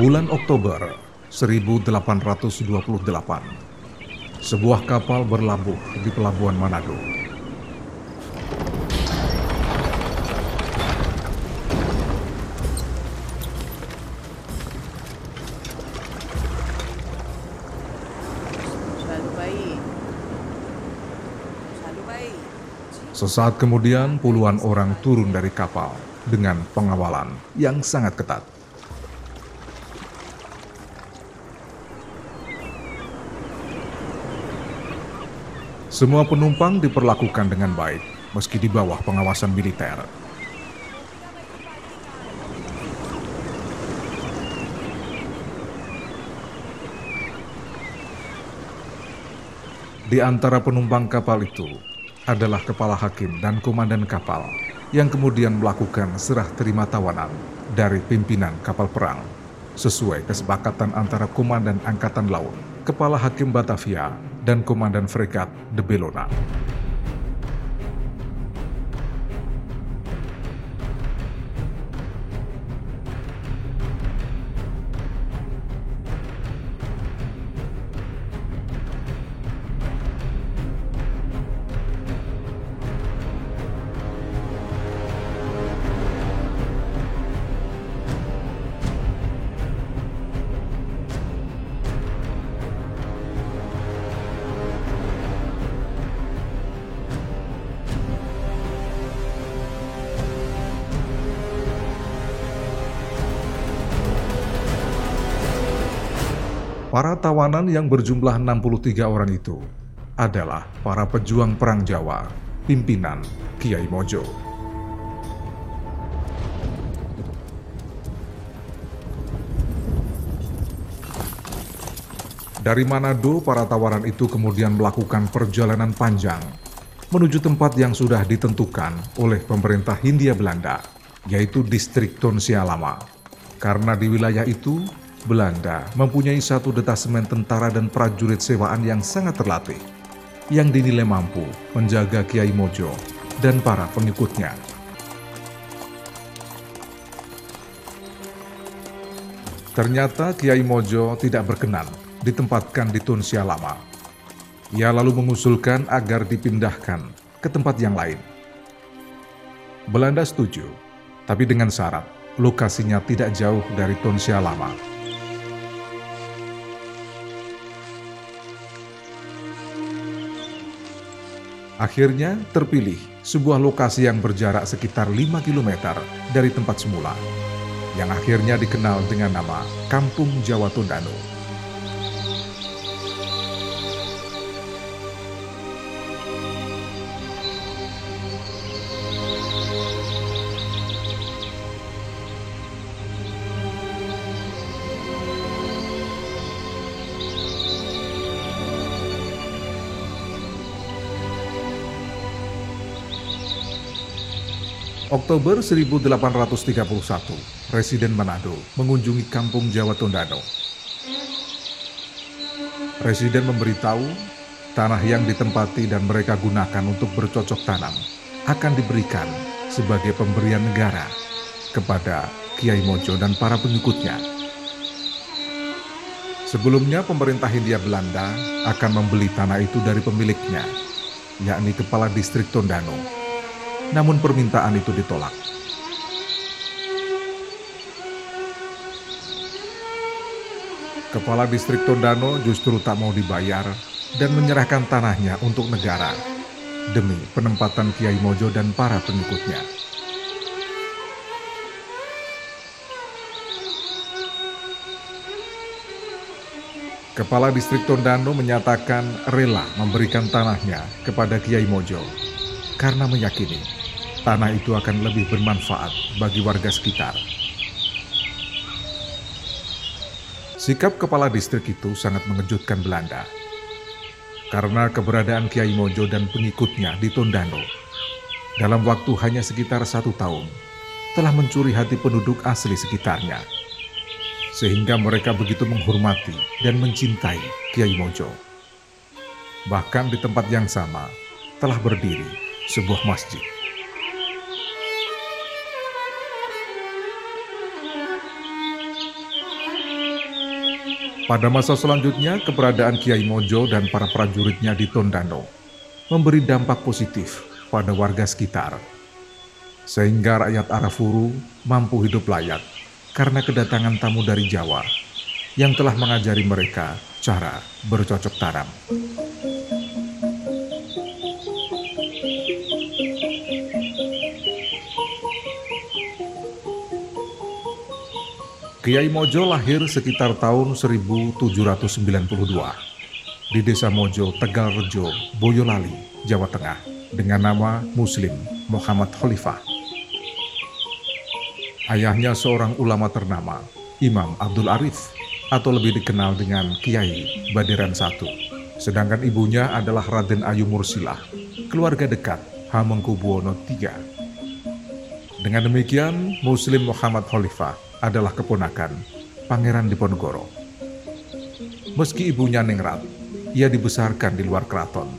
Bulan Oktober 1828, sebuah kapal berlabuh di pelabuhan Manado. Sesaat kemudian puluhan orang turun dari kapal dengan pengawalan yang sangat ketat. Semua penumpang diperlakukan dengan baik meski di bawah pengawasan militer. Di antara penumpang kapal itu adalah kepala hakim dan komandan kapal yang kemudian melakukan serah terima tawanan dari pimpinan kapal perang sesuai kesepakatan antara komandan angkatan laut, kepala hakim Batavia, dan komandan fregat De Bellona. Tawanan yang berjumlah 63 orang itu adalah para pejuang perang Jawa, pimpinan Kiai Mojo. Dari Manado, para tawanan itu kemudian melakukan perjalanan panjang menuju tempat yang sudah ditentukan oleh pemerintah Hindia Belanda, yaitu distrik Tonsia Lama. Karena di wilayah itu Belanda mempunyai satu detasemen tentara dan prajurit sewaan yang sangat terlatih, yang dinilai mampu menjaga Kiai Mojo dan para pengikutnya. Ternyata Kiai Mojo tidak berkenan ditempatkan di Tunsia Lama. Ia lalu mengusulkan agar dipindahkan ke tempat yang lain. Belanda setuju, tapi dengan syarat lokasinya tidak jauh dari Tunsia Lama. Akhirnya terpilih sebuah lokasi yang berjarak sekitar 5 km dari tempat semula, yang akhirnya dikenal dengan nama Kampung Jawa Tondano. Oktober 1831, Presiden Manado mengunjungi kampung Jawa Tondano. Presiden memberitahu tanah yang ditempati dan mereka gunakan untuk bercocok tanam akan diberikan sebagai pemberian negara kepada Kiai Mojo dan para pengikutnya. Sebelumnya pemerintah Hindia Belanda akan membeli tanah itu dari pemiliknya, yakni Kepala Distrik Tondano namun permintaan itu ditolak. Kepala distrik Tondano justru tak mau dibayar dan menyerahkan tanahnya untuk negara demi penempatan Kiai Mojo dan para pengikutnya. Kepala distrik Tondano menyatakan rela memberikan tanahnya kepada Kiai Mojo karena meyakini tanah itu akan lebih bermanfaat bagi warga sekitar. Sikap kepala distrik itu sangat mengejutkan Belanda. Karena keberadaan Kiai Mojo dan pengikutnya di Tondano dalam waktu hanya sekitar satu tahun telah mencuri hati penduduk asli sekitarnya. Sehingga mereka begitu menghormati dan mencintai Kiai Mojo. Bahkan di tempat yang sama telah berdiri sebuah masjid. Pada masa selanjutnya, keberadaan Kiai Mojo dan para prajuritnya di Tondano memberi dampak positif pada warga sekitar. Sehingga rakyat Arafuru mampu hidup layak karena kedatangan tamu dari Jawa yang telah mengajari mereka cara bercocok tanam. Kiai Mojo lahir sekitar tahun 1792 di Desa Mojo, Tegal Rejo, Boyolali, Jawa Tengah dengan nama Muslim Muhammad Khalifah. Ayahnya seorang ulama ternama, Imam Abdul Arif, atau lebih dikenal dengan Kiai Badiran I. Sedangkan ibunya adalah Raden Ayu Mursilah, keluarga dekat Hamengkubuwono III. Dengan demikian, Muslim Muhammad Khalifah adalah keponakan Pangeran Diponegoro. Meski ibunya Ningrat, ia dibesarkan di luar keraton.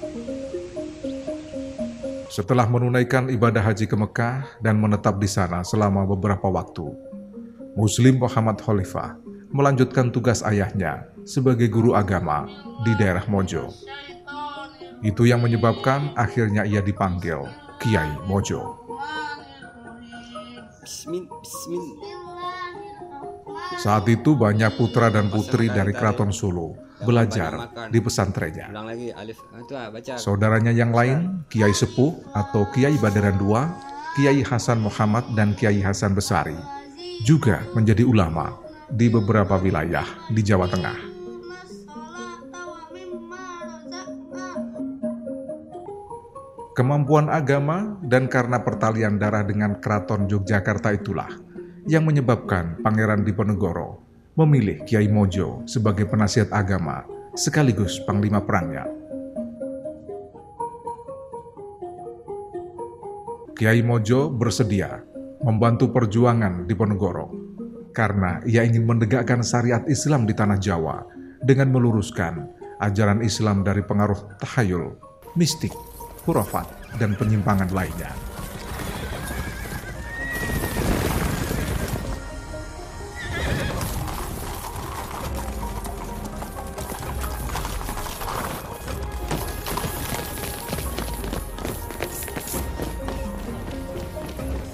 Setelah menunaikan ibadah haji ke Mekah dan menetap di sana selama beberapa waktu, Muslim Muhammad Khalifah melanjutkan tugas ayahnya sebagai guru agama di daerah Mojo. Itu yang menyebabkan akhirnya ia dipanggil Kiai Mojo. Bismillah. Saat itu banyak putra dan putri dari keraton Solo belajar di pesantrennya. Ah, Saudaranya yang lain, Kiai Sepuh atau Kiai Badaran II, Kiai Hasan Muhammad dan Kiai Hasan Besari, juga menjadi ulama di beberapa wilayah di Jawa Tengah. Kemampuan agama dan karena pertalian darah dengan keraton Yogyakarta itulah yang menyebabkan Pangeran Diponegoro memilih Kiai Mojo sebagai penasihat agama sekaligus panglima perangnya. Kiai Mojo bersedia membantu perjuangan Diponegoro karena ia ingin menegakkan syariat Islam di tanah Jawa dengan meluruskan ajaran Islam dari pengaruh tahayul, mistik, hurafat, dan penyimpangan lainnya.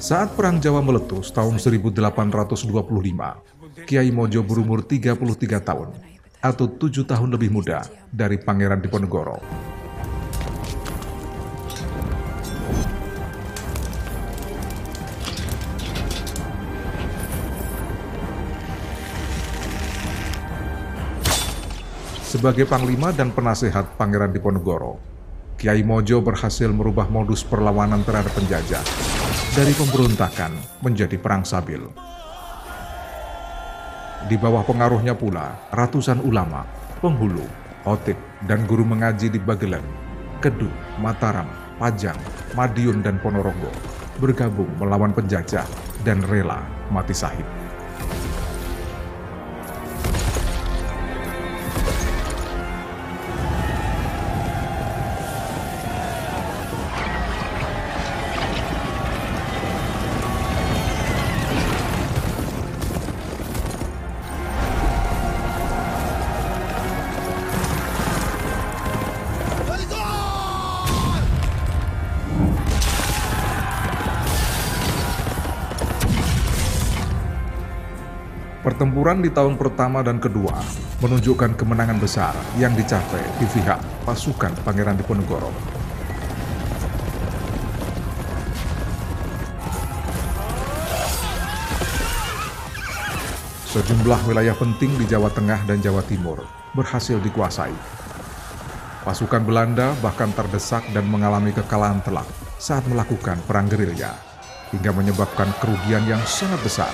Saat Perang Jawa meletus tahun 1825, Kiai Mojo berumur 33 tahun atau tujuh tahun lebih muda dari Pangeran Diponegoro. Sebagai panglima dan penasehat Pangeran Diponegoro, Kiai Mojo berhasil merubah modus perlawanan terhadap penjajah dari pemberontakan menjadi perang sabil. Di bawah pengaruhnya pula ratusan ulama, penghulu, khotib, dan guru mengaji di Bagelen, Kedu, Mataram, Pajang, Madiun, dan Ponorogo bergabung melawan penjajah dan rela mati sahib. Pertempuran di tahun pertama dan kedua menunjukkan kemenangan besar yang dicapai di pihak pasukan Pangeran Diponegoro. Sejumlah wilayah penting di Jawa Tengah dan Jawa Timur berhasil dikuasai. Pasukan Belanda bahkan terdesak dan mengalami kekalahan telak saat melakukan perang gerilya, hingga menyebabkan kerugian yang sangat besar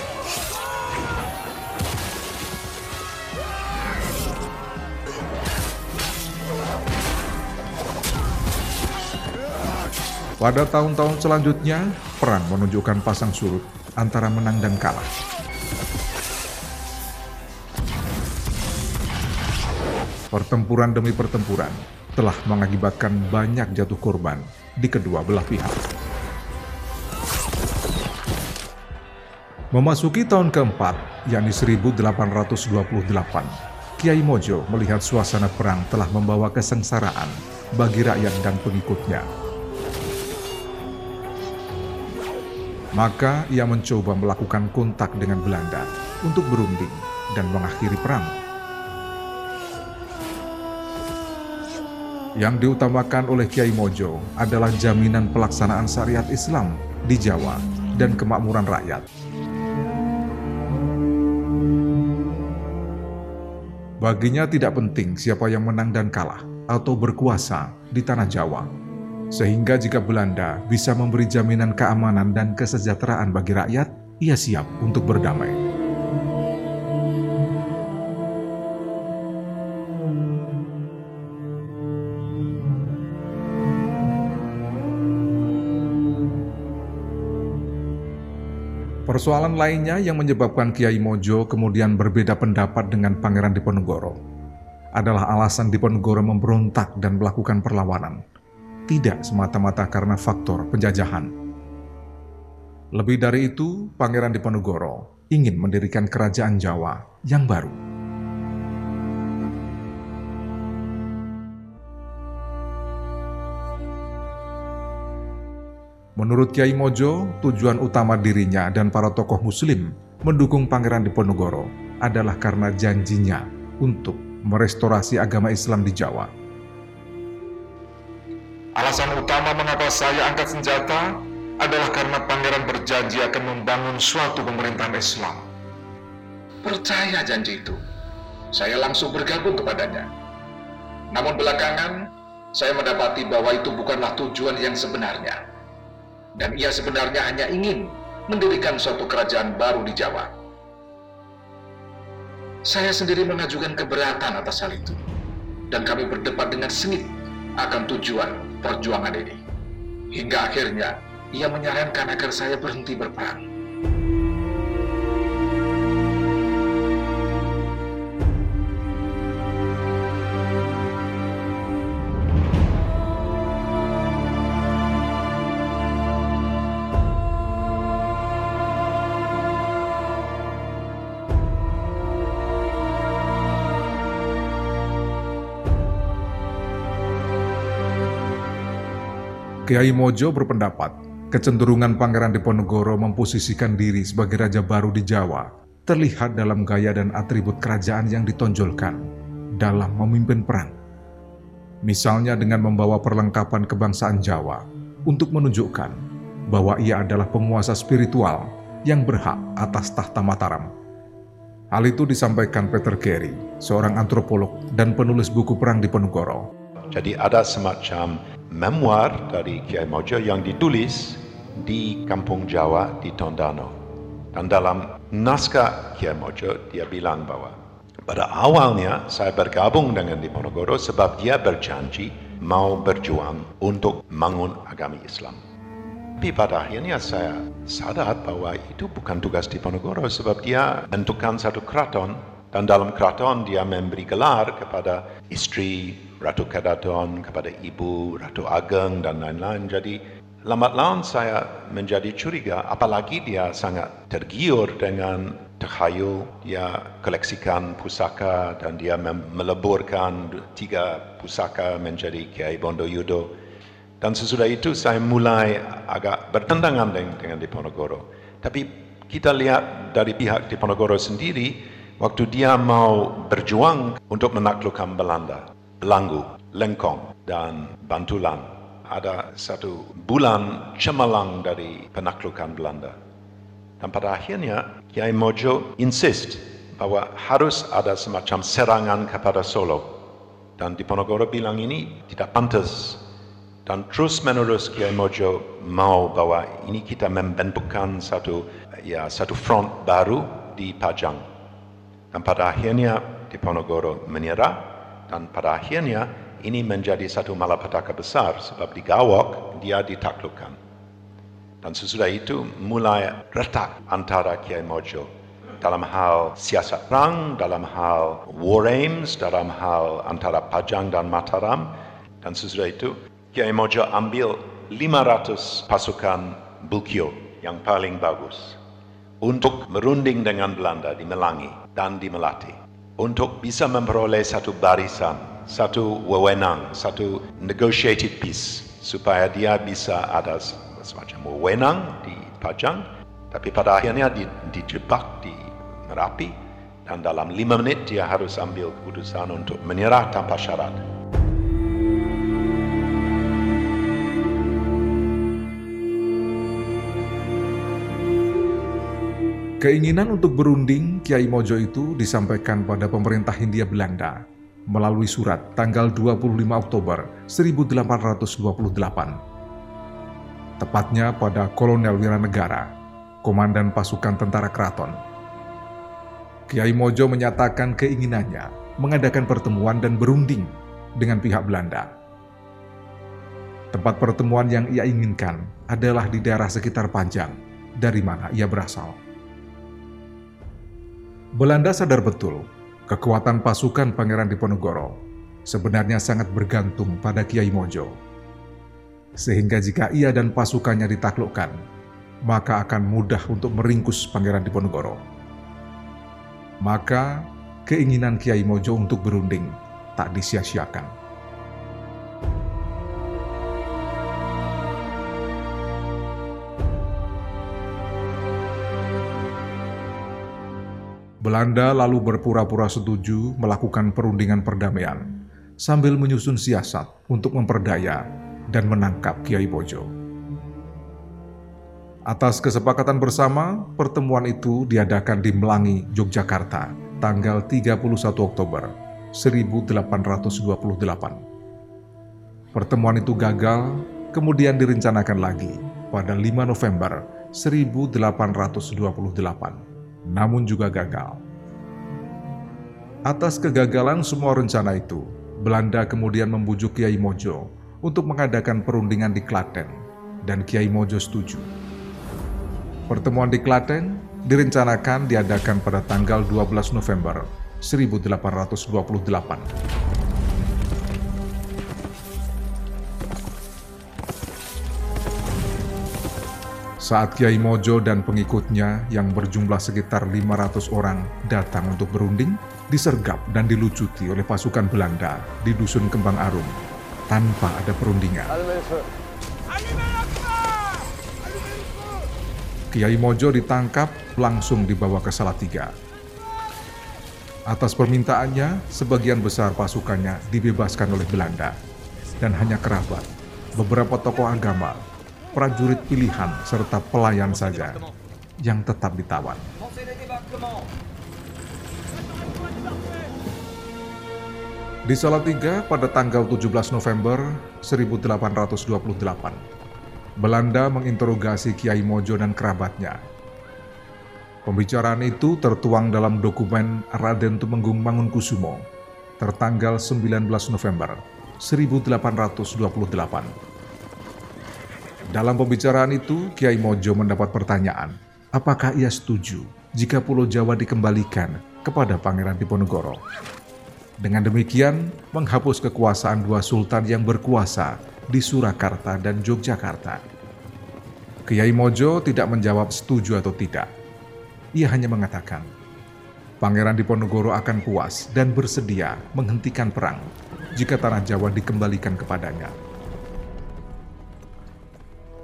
Pada tahun-tahun selanjutnya, perang menunjukkan pasang surut antara menang dan kalah. Pertempuran demi pertempuran telah mengakibatkan banyak jatuh korban di kedua belah pihak. Memasuki tahun keempat, yakni 1828, Kiai Mojo melihat suasana perang telah membawa kesengsaraan bagi rakyat dan pengikutnya. Maka ia mencoba melakukan kontak dengan Belanda untuk berunding dan mengakhiri perang. Yang diutamakan oleh Kiai Mojo adalah jaminan pelaksanaan syariat Islam di Jawa dan kemakmuran rakyat. Baginya tidak penting siapa yang menang dan kalah atau berkuasa di tanah Jawa. Sehingga jika Belanda bisa memberi jaminan keamanan dan kesejahteraan bagi rakyat, ia siap untuk berdamai. Persoalan lainnya yang menyebabkan Kiai Mojo kemudian berbeda pendapat dengan Pangeran Diponegoro adalah alasan Diponegoro memberontak dan melakukan perlawanan, tidak semata-mata karena faktor penjajahan. Lebih dari itu, Pangeran Diponegoro ingin mendirikan kerajaan Jawa yang baru. Menurut Kiai Mojo, tujuan utama dirinya dan para tokoh muslim mendukung Pangeran Diponegoro adalah karena janjinya untuk merestorasi agama Islam di Jawa. Alasan utama mengapa saya angkat senjata adalah karena pangeran berjanji akan membangun suatu pemerintahan Islam. Percaya janji itu, saya langsung bergabung kepadanya. Namun belakangan, saya mendapati bahwa itu bukanlah tujuan yang sebenarnya dan ia sebenarnya hanya ingin mendirikan suatu kerajaan baru di Jawa. Saya sendiri mengajukan keberatan atas hal itu, dan kami berdebat dengan sengit akan tujuan perjuangan ini. Hingga akhirnya ia menyarankan agar saya berhenti berperang. Kiai Mojo berpendapat, kecenderungan Pangeran Diponegoro memposisikan diri sebagai raja baru di Jawa terlihat dalam gaya dan atribut kerajaan yang ditonjolkan dalam memimpin perang. Misalnya dengan membawa perlengkapan kebangsaan Jawa untuk menunjukkan bahwa ia adalah penguasa spiritual yang berhak atas tahta Mataram. Hal itu disampaikan Peter Carey, seorang antropolog dan penulis buku perang Diponegoro. Jadi ada semacam memoir dari Kiai Mojo yang ditulis di Kampung Jawa di Tondano. Dan dalam naskah Kiai Mojo dia bilang bahwa pada awalnya saya bergabung dengan Diponegoro sebab dia berjanji mau berjuang untuk membangun agama Islam. Tapi pada akhirnya saya sadar bahwa itu bukan tugas Diponegoro sebab dia bentukkan satu keraton dan dalam keraton dia memberi gelar kepada istri Ratu Kadaton, kepada ibu Ratu Ageng dan lain-lain. Jadi lambat laun saya menjadi curiga apalagi dia sangat tergiur dengan terhayul dia koleksikan pusaka dan dia meleburkan tiga pusaka menjadi Kiai Bondo Yudo. Dan sesudah itu saya mulai agak bertentangan dengan, dengan Diponegoro. Tapi kita lihat dari pihak Diponegoro sendiri, waktu dia mau berjuang untuk menaklukkan Belanda, Belanggu, Lengkong, dan Bantulan. Ada satu bulan cemerlang dari penaklukan Belanda. Dan pada akhirnya, Kiai Mojo insist bahwa harus ada semacam serangan kepada Solo. Dan Diponegoro bilang ini tidak pantas. Dan terus menerus Kiai Mojo mau bahwa ini kita membentukkan satu ya satu front baru di Pajang. Dan pada akhirnya Diponegoro menyerah dan pada akhirnya ini menjadi satu malapetaka besar sebab di Gawok dia ditaklukkan. Dan sesudah itu mulai retak antara Kiai Mojo dalam hal siasat perang, dalam hal war aims, dalam hal antara Pajang dan Mataram. Dan sesudah itu Kiai Mojo ambil 500 pasukan Bukio yang paling bagus untuk merunding dengan Belanda di Melangi dan di Melati. Untuk bisa memperoleh satu barisan, satu wewenang, satu negotiated peace supaya dia bisa ada semacam wewenang di Pajang tapi pada akhirnya dijebak di Merapi dan dalam lima menit dia harus ambil keputusan untuk menyerah tanpa syarat. Keinginan untuk berunding Kiai Mojo itu disampaikan pada pemerintah Hindia Belanda melalui surat tanggal 25 Oktober 1828. Tepatnya pada Kolonel Wiranegara, Komandan Pasukan Tentara Keraton. Kiai Mojo menyatakan keinginannya mengadakan pertemuan dan berunding dengan pihak Belanda. Tempat pertemuan yang ia inginkan adalah di daerah sekitar Panjang, dari mana ia berasal. Belanda sadar betul kekuatan pasukan Pangeran Diponegoro sebenarnya sangat bergantung pada Kiai Mojo. Sehingga jika ia dan pasukannya ditaklukkan, maka akan mudah untuk meringkus Pangeran Diponegoro. Maka keinginan Kiai Mojo untuk berunding tak disia-siakan. Belanda lalu berpura-pura setuju melakukan perundingan perdamaian sambil menyusun siasat untuk memperdaya dan menangkap Kiai Bojo. Atas kesepakatan bersama, pertemuan itu diadakan di Melangi, Yogyakarta, tanggal 31 Oktober 1828. Pertemuan itu gagal, kemudian direncanakan lagi pada 5 November 1828 namun juga gagal. Atas kegagalan semua rencana itu, Belanda kemudian membujuk Kiai Mojo untuk mengadakan perundingan di Klaten, dan Kiai Mojo setuju. Pertemuan di Klaten direncanakan diadakan pada tanggal 12 November 1828. Saat Kiai Mojo dan pengikutnya yang berjumlah sekitar 500 orang datang untuk berunding, disergap dan dilucuti oleh pasukan Belanda di Dusun Kembang Arum tanpa ada perundingan. Kiai Mojo ditangkap langsung dibawa ke Salatiga. Atas permintaannya, sebagian besar pasukannya dibebaskan oleh Belanda dan hanya kerabat, beberapa tokoh agama, prajurit pilihan serta pelayan saja yang tetap ditawan. Di Salatiga pada tanggal 17 November 1828, Belanda menginterogasi Kiai Mojo dan kerabatnya. Pembicaraan itu tertuang dalam dokumen Raden Tumenggung Mangunkusumo tertanggal 19 November 1828. Dalam pembicaraan itu, Kiai Mojo mendapat pertanyaan, apakah ia setuju jika Pulau Jawa dikembalikan kepada Pangeran Diponegoro. Dengan demikian, menghapus kekuasaan dua sultan yang berkuasa di Surakarta dan Yogyakarta. Kiai Mojo tidak menjawab setuju atau tidak. Ia hanya mengatakan, Pangeran Diponegoro akan puas dan bersedia menghentikan perang jika tanah Jawa dikembalikan kepadanya.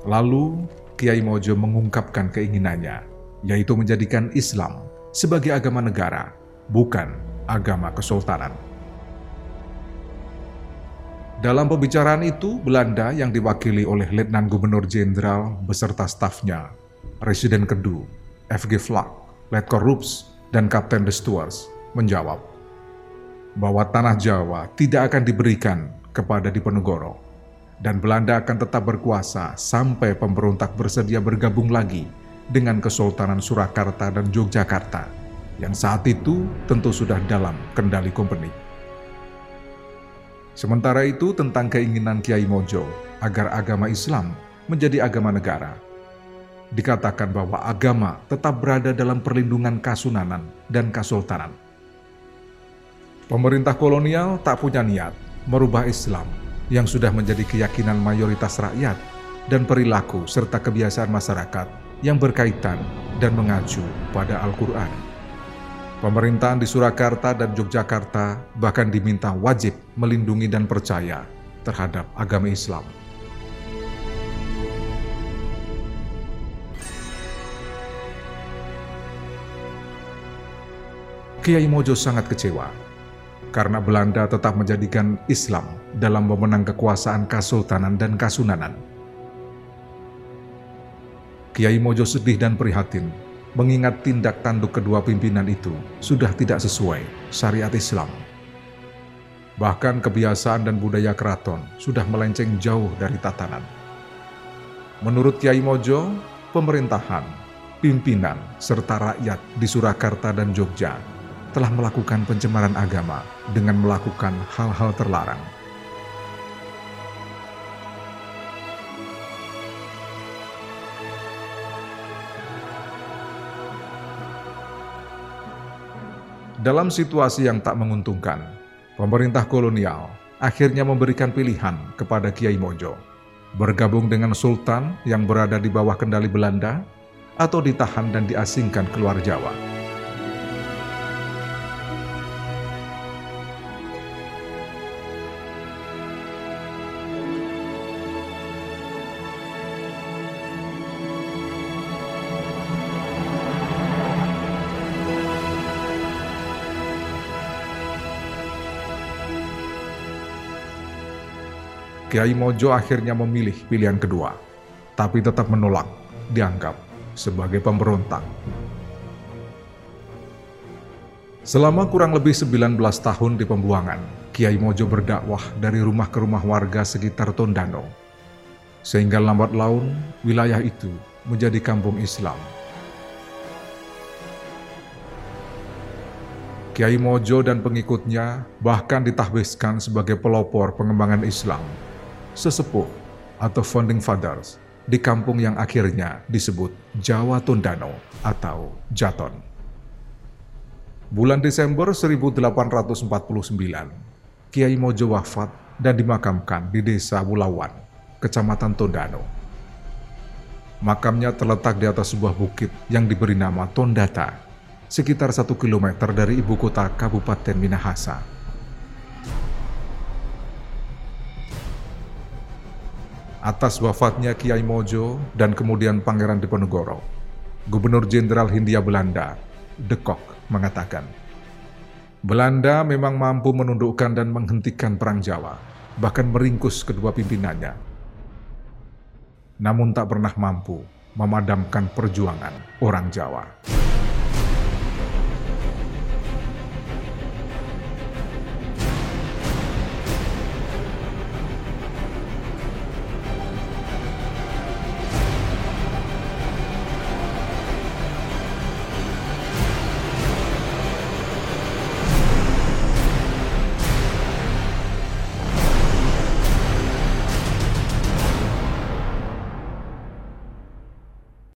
Lalu Kiai Mojo mengungkapkan keinginannya, yaitu menjadikan Islam sebagai agama negara, bukan agama kesultanan. Dalam pembicaraan itu, Belanda yang diwakili oleh Letnan Gubernur Jenderal beserta stafnya, Residen Kedu, FG Flak, Letkor Rups, dan Kapten de Stuars menjawab bahwa tanah Jawa tidak akan diberikan kepada Diponegoro dan Belanda akan tetap berkuasa sampai pemberontak bersedia bergabung lagi dengan Kesultanan Surakarta dan Yogyakarta yang saat itu tentu sudah dalam kendali kompeni. Sementara itu tentang keinginan Kiai Mojo agar agama Islam menjadi agama negara. Dikatakan bahwa agama tetap berada dalam perlindungan kasunanan dan kasultanan. Pemerintah kolonial tak punya niat merubah Islam yang sudah menjadi keyakinan mayoritas rakyat dan perilaku serta kebiasaan masyarakat yang berkaitan dan mengacu pada Al-Quran. Pemerintahan di Surakarta dan Yogyakarta bahkan diminta wajib melindungi dan percaya terhadap agama Islam. Kiai Mojo sangat kecewa karena Belanda tetap menjadikan Islam dalam memenang kekuasaan Kesultanan dan Kasunanan. Kiai Mojo sedih dan prihatin mengingat tindak tanduk kedua pimpinan itu sudah tidak sesuai syariat Islam. Bahkan kebiasaan dan budaya keraton sudah melenceng jauh dari tatanan. Menurut Kiai Mojo, pemerintahan, pimpinan, serta rakyat di Surakarta dan Jogja telah melakukan pencemaran agama dengan melakukan hal-hal terlarang. Dalam situasi yang tak menguntungkan, pemerintah kolonial akhirnya memberikan pilihan kepada Kiai Mojo, bergabung dengan Sultan yang berada di bawah kendali Belanda atau ditahan dan diasingkan keluar Jawa. Kiai Mojo akhirnya memilih pilihan kedua, tapi tetap menolak dianggap sebagai pemberontak. Selama kurang lebih 19 tahun di pembuangan, Kiai Mojo berdakwah dari rumah ke rumah warga sekitar Tondano. Sehingga lambat laun, wilayah itu menjadi kampung Islam. Kiai Mojo dan pengikutnya bahkan ditahbiskan sebagai pelopor pengembangan Islam sesepuh atau founding fathers di kampung yang akhirnya disebut Jawa Tondano atau Jaton. Bulan Desember 1849, Kiai Mojo wafat dan dimakamkan di desa Wulawan, kecamatan Tondano. Makamnya terletak di atas sebuah bukit yang diberi nama Tondata, sekitar satu kilometer dari ibu kota Kabupaten Minahasa. Atas wafatnya Kiai Mojo dan kemudian Pangeran Diponegoro. Gubernur Jenderal Hindia Belanda, De Kock, mengatakan, Belanda memang mampu menundukkan dan menghentikan Perang Jawa, bahkan meringkus kedua pimpinannya. Namun tak pernah mampu memadamkan perjuangan orang Jawa.